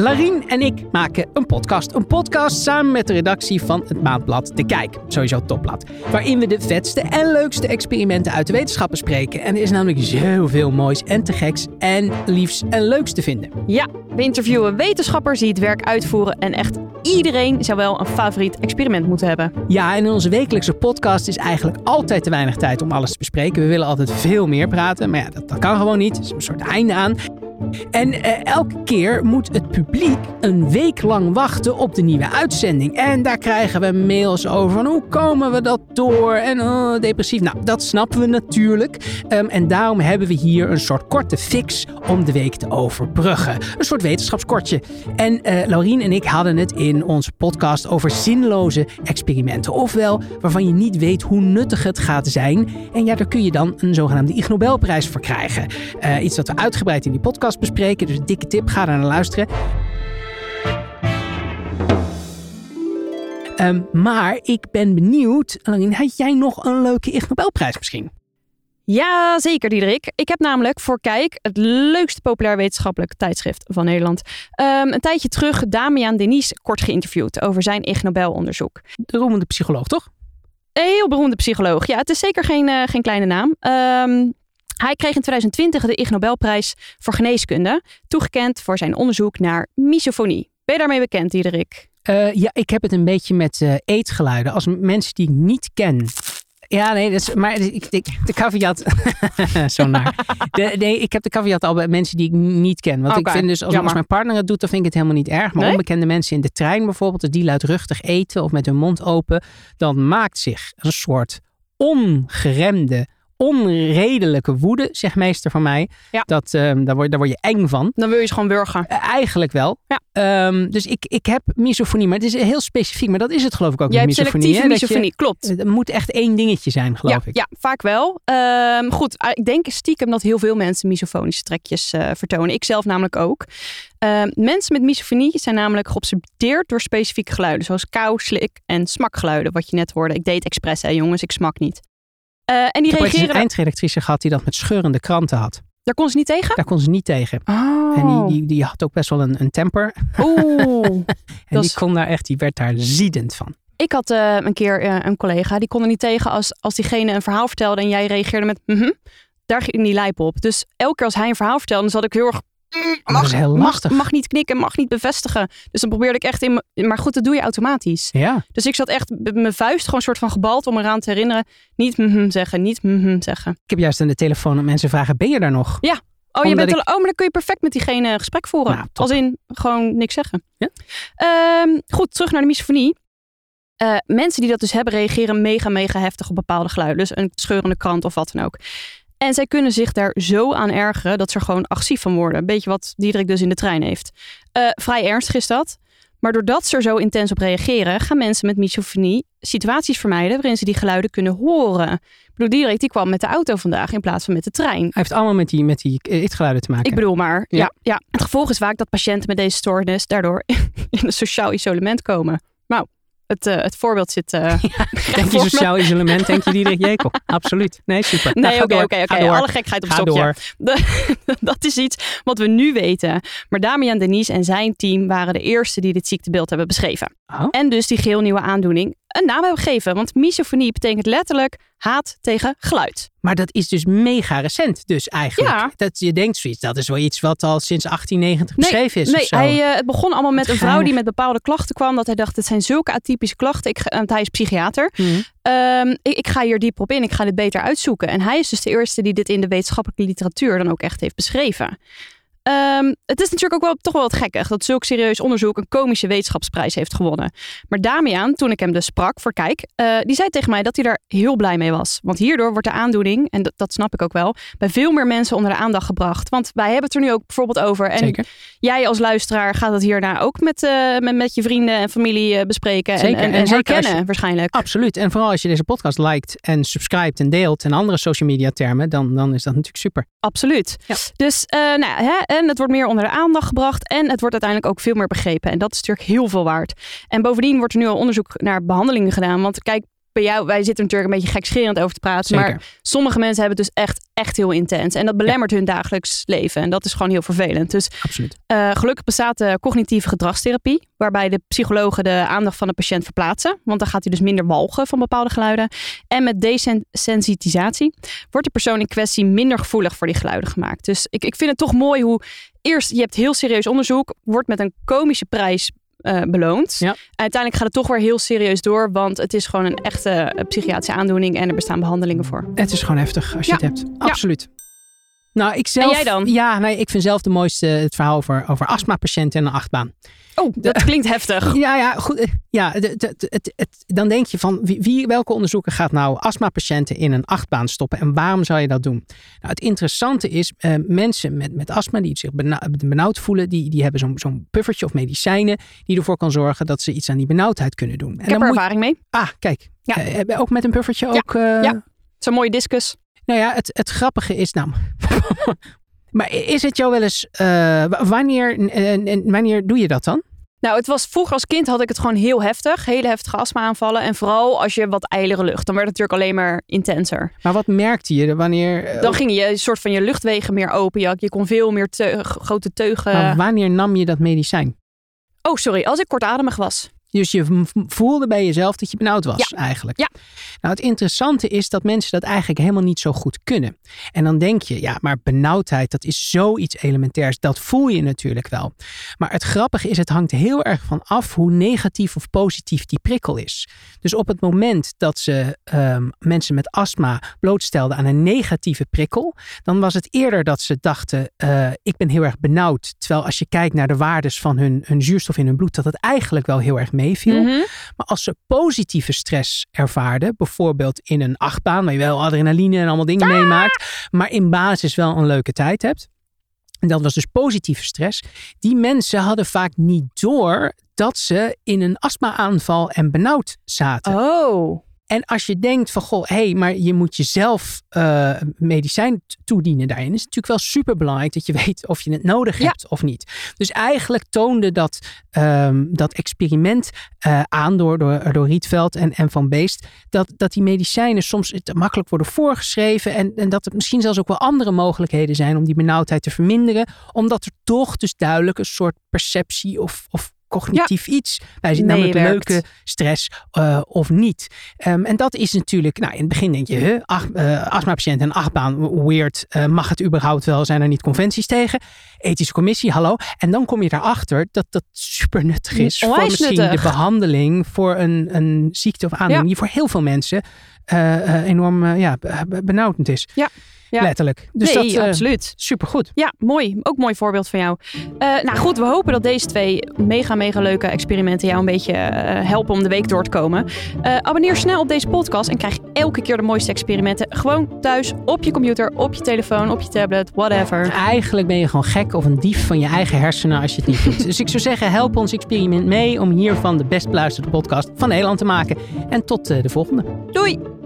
Larien en ik maken een podcast. Een podcast samen met de redactie van het maandblad De Kijk. Sowieso topblad. Waarin we de vetste en leukste experimenten uit de wetenschap bespreken. En er is namelijk zoveel moois en te geks en liefs en leuks te vinden. Ja, we interviewen wetenschappers die het werk uitvoeren en echt iedereen zou wel een favoriet experiment moeten hebben. Ja, en in onze wekelijkse podcast is eigenlijk altijd te weinig tijd om alles te bespreken. We willen altijd veel meer praten, maar ja, dat, dat kan gewoon niet. Er is een soort einde aan. En eh, elke keer moet het publiek een week lang wachten op de nieuwe uitzending. En daar krijgen we mails over van hoe komen we dat door? En oh, depressief. Nou, dat snappen we natuurlijk. Ehm, en daarom hebben we hier een soort korte fix om de week te overbruggen. Een soort wetenschapskortje. En uh, Laurien en ik hadden het in onze podcast over zinloze experimenten. Ofwel, waarvan je niet weet hoe nuttig het gaat zijn. En ja, daar kun je dan een zogenaamde Ig Nobelprijs voor krijgen. Uh, iets dat we uitgebreid in die podcast bespreken. Dus dikke tip, ga daar naar luisteren. Um, maar ik ben benieuwd, Larine, had jij nog een leuke Ig Nobelprijs misschien? Ja, zeker Diederik. Ik heb namelijk voor Kijk, het leukste populair wetenschappelijk tijdschrift van Nederland, um, een tijdje terug Damian Denis kort geïnterviewd over zijn Ig Nobel onderzoek. De roemende psycholoog, toch? Een heel beroemde psycholoog. Ja, het is zeker geen, uh, geen kleine naam. Um, hij kreeg in 2020 de Ig Nobelprijs voor geneeskunde, toegekend voor zijn onderzoek naar misofonie. Ben je daarmee bekend, Diederik? Uh, ja, ik heb het een beetje met uh, eetgeluiden. Als mensen die ik niet ken. Ja, nee, dat is, maar ik, ik, de caveat. zo naar. De, nee, ik heb de caveat al bij mensen die ik niet ken. Want okay, ik vind dus, als, als, mijn partner het doet, dan vind ik het helemaal niet erg. Maar nee? onbekende mensen in de trein bijvoorbeeld, als die luidruchtig eten of met hun mond open, dan maakt zich een soort ongeremde onredelijke woede, zegt meester van mij. Ja. Dat, um, daar, word, daar word je eng van. Dan wil je ze gewoon burger. Uh, eigenlijk wel. Ja. Um, dus ik, ik heb misofonie, maar het is heel specifiek. Maar dat is het geloof ik ook Jij met hebt misofonie. selectieve misofonie, klopt. Het moet echt één dingetje zijn, geloof ja, ik. Ja, vaak wel. Um, goed, ik denk stiekem dat heel veel mensen misofonische trekjes uh, vertonen. Ik zelf namelijk ook. Uh, mensen met misofonie zijn namelijk geobsedeerd door specifieke geluiden. Zoals kou, slik en smakgeluiden. Wat je net hoorde. Ik deed expres, hè jongens. Ik smak niet. Uh, en die heb reageren. een eindredactrice gehad die dat met scheurende kranten had. Daar kon ze niet tegen? Daar kon ze niet tegen. Oh. En die, die, die had ook best wel een, een temper. Oeh. en die is... kon daar echt, die werd daar ziedend van. Ik had uh, een keer uh, een collega, die kon er niet tegen als, als diegene een verhaal vertelde en jij reageerde met mm -hmm, daar ging die lijp op. Dus elke keer als hij een verhaal vertelde, dan zat ik heel erg mag. Mag, mag niet knikken, mag niet bevestigen. Dus dan probeerde ik echt in. Maar goed, dat doe je automatisch. Ja. Dus ik zat echt met mijn vuist gewoon een soort van gebald om eraan te herinneren. Niet mm zeggen, niet mm zeggen. Ik heb juist aan de telefoon mensen vragen: ben je daar nog? Ja. Oh, je bent ik... al, oh, maar dan kun je perfect met diegene gesprek voeren. Nou, Als in gewoon niks zeggen. Ja? Um, goed, terug naar de misofonie. Uh, mensen die dat dus hebben, reageren mega, mega heftig op bepaalde geluiden. Dus een scheurende krant of wat dan ook. En zij kunnen zich daar zo aan ergeren dat ze er gewoon agressief van worden. Een beetje wat Diederik dus in de trein heeft. Uh, vrij ernstig is dat. Maar doordat ze er zo intens op reageren, gaan mensen met misofonie situaties vermijden waarin ze die geluiden kunnen horen. Ik bedoel, Diederik die kwam met de auto vandaag in plaats van met de trein. Hij heeft allemaal met die, met die eetgeluiden te maken. Ik bedoel maar, ja. ja, ja. Het gevolg is vaak dat patiënten met deze stoornis daardoor in een sociaal isolement komen. Nou, het, uh, het voorbeeld zit. Uh, ja, denk je sociaal isolement, denk je Diederik Jekel? Absoluut. Nee, super. Nee, oké, oké, oké. Alle gekheid op ga stokje. De, dat is iets wat we nu weten. Maar Damian Denise en zijn team waren de eerste die dit ziektebeeld hebben beschreven. Oh. En dus die geheel nieuwe aandoening een naam hebben gegeven. Want misofonie betekent letterlijk haat tegen geluid. Maar dat is dus mega recent dus eigenlijk. Ja. Dat je denkt zoiets, dat is wel iets wat al sinds 1890 nee, beschreven is Nee, of zo. hij, uh, het begon allemaal met een vrouw die met bepaalde klachten kwam. Dat hij dacht, het zijn zulke atypische klachten. Ik, want hij is psychiater. Mhm. Ehm, ik, ik ga hier diep op in. Ik ga dit beter uitzoeken. En hij is dus de eerste die dit in de wetenschappelijke literatuur dan ook echt heeft beschreven. Ehm, het is natuurlijk ook wel toch wel wat gekkig dat zulk serieus onderzoek een komische wetenschapsprijs heeft gewonnen. Maar Damian, toen ik hem dus sprak voor Kijk, eh, die zei tegen mij dat hij daar heel blij mee was. Want hierdoor wordt de aandoening, en dat, dat snap ik ook wel, bij veel meer mensen onder de aandacht gebracht. Want wij hebben het er nu ook bijvoorbeeld over. En Zeker. jij als luisteraar gaat het hierna ook met, eh, met, met je vrienden en familie eh, bespreken. En, Zeker. en, En herkennen je- waarschijnlijk. Absoluut. En vooral als je deze podcast liked en subscribt en deelt en andere social media termen, dan, dan is dat natuurlijk super. Absoluut. Ja. Dus nou, ja, hè, en het wordt meer onder de aandacht gebracht en het wordt uiteindelijk ook veel meer begrepen. En dat is natuurlijk heel veel waard. En bovendien wordt er nu al onderzoek naar behandelingen gedaan. Want kijk, bij jou, wij zitten natuurlijk een beetje gekscherend over te praten. Zeker. Maar sommige mensen hebben het dus echt, echt heel intens. En dat belemmert hun dagelijks leven. En dat is gewoon heel vervelend. Dus eh, gelukkig bestaat de cognitieve gedragstherapie. Waarbij de psychologen de aandacht van de patiënt verplaatsen. Want dan gaat hij dus minder walgen van bepaalde geluiden. En met desensitisatie wordt de persoon in kwestie minder gevoelig voor die geluiden gemaakt. Dus ik, ik vind het toch mooi hoe eerst je hebt heel serieus onderzoek, wordt met een komische prijs eh, beloond. Ja. Uiteindelijk gaat het toch weer heel serieus door, want het is gewoon een echte eh, psychiatrische aandoening en er bestaan behandelingen voor. Het is gewoon heftig als je Ja. het hebt. Absoluut. Nou, ik zelf, jij dan? Ja, nee, ik vind zelf de mooiste het verhaal over, over astmapatiënten en een achtbaan. Oh, dat klinkt heftig. Ja, ja, goed. eh, Ja, het, het, dan denk je van wie, wie, welke onderzoeker gaat nou astmapatiënten in een achtbaan stoppen en waarom zou je dat doen? Nou, het interessante is, eh, mensen met, met astma die zich bena- benauwd voelen, die, die hebben zo'n zo'n puffertje of medicijnen die ervoor kan zorgen dat ze iets aan die benauwdheid kunnen doen. En Ik heb er je- ervaring mee. Ah, kijk. Ja. Eh, ook met een puffertje ook. eh, ja. Zo'n mooie discus. Nou ja, het, het grappige is nou. maar is het jou wel eens. eh, wanneer, eh, wanneer doe je dat dan? Nou, het was vroeger als kind had ik het gewoon heel heftig. Hele heftige astma-aanvallen. En vooral als je wat ijlere lucht. Dan werd het natuurlijk alleen maar intenser. Maar wat merkte je wanneer. eh, Dan gingen je een soort van je luchtwegen meer open. Je, je kon veel meer grote teugen. maar wanneer nam je dat medicijn? Oh, sorry. Als ik kortademig was. Dus je voelde bij jezelf dat je benauwd was, eigenlijk. Ja. Nou, het interessante is dat mensen dat eigenlijk helemaal niet zo goed kunnen. En dan denk je, ja, maar benauwdheid, dat is zoiets elementairs. Dat voel je natuurlijk wel. Maar het grappige is, het hangt heel erg van af hoe negatief of positief die prikkel is. Dus op het moment dat ze ehm, mensen met astma blootstelden aan een negatieve prikkel, dan was het eerder dat ze dachten, eh, ik ben heel erg benauwd. Terwijl als je kijkt naar de waardes van hun, hun zuurstof in hun bloed, dat het eigenlijk wel heel erg meeviel. Mhm. Maar als ze positieve stress ervaarden, bijvoorbeeld in een achtbaan, waar je wel adrenaline en allemaal dingen meemaakt, maar in basis wel een leuke tijd hebt. En dat was dus positieve stress. Die mensen hadden vaak niet door dat ze in een astma-aanval en benauwd zaten. Oh. En als je denkt van, goh, hé, hey, maar je moet jezelf eh medicijn toedienen daarin, is het natuurlijk wel super belangrijk dat je weet of je het nodig Ja. hebt of niet. Dus eigenlijk toonde dat, ehm, dat experiment eh, aan door, door, door Rietveld en, en Van Beest, dat, dat die medicijnen soms te makkelijk worden voorgeschreven en, en dat er misschien zelfs ook wel andere mogelijkheden zijn om die benauwdheid te verminderen, omdat er toch dus duidelijk een soort perceptie of, of cognitief iets bij zit, namelijk Meewerkt. leuke stress eh, of niet. Ehm, en dat is natuurlijk, nou in het begin denk je, huh, ach, eh, astmapatiënt en achtbaan, weird, eh, mag het überhaupt wel, zijn er niet conventies tegen? Ethische commissie, hallo. En dan kom je erachter dat dat super nuttig is voor misschien nuttig. de behandeling voor een, een ziekte of aandoening Ja. die voor heel veel mensen enorm ja, be- be- benauwdend is. Ja. Ja. Letterlijk. Dus nee, dat uh, absoluut. supergoed. Ja, mooi. Ook mooi voorbeeld van jou. Eh, nou goed, we hopen dat deze twee mega, mega leuke experimenten jou een beetje eh, helpen om de week door te komen. Eh, abonneer snel op deze podcast en krijg elke keer de mooiste experimenten. Gewoon thuis, op je computer, op je telefoon, op je tablet, whatever. Eigenlijk ben je gewoon gek of een dief van je eigen hersenen als je het niet doet. Dus ik zou zeggen, help ons experiment mee om hiervan de best beluisterde podcast van Nederland te maken. En tot de volgende. Doei!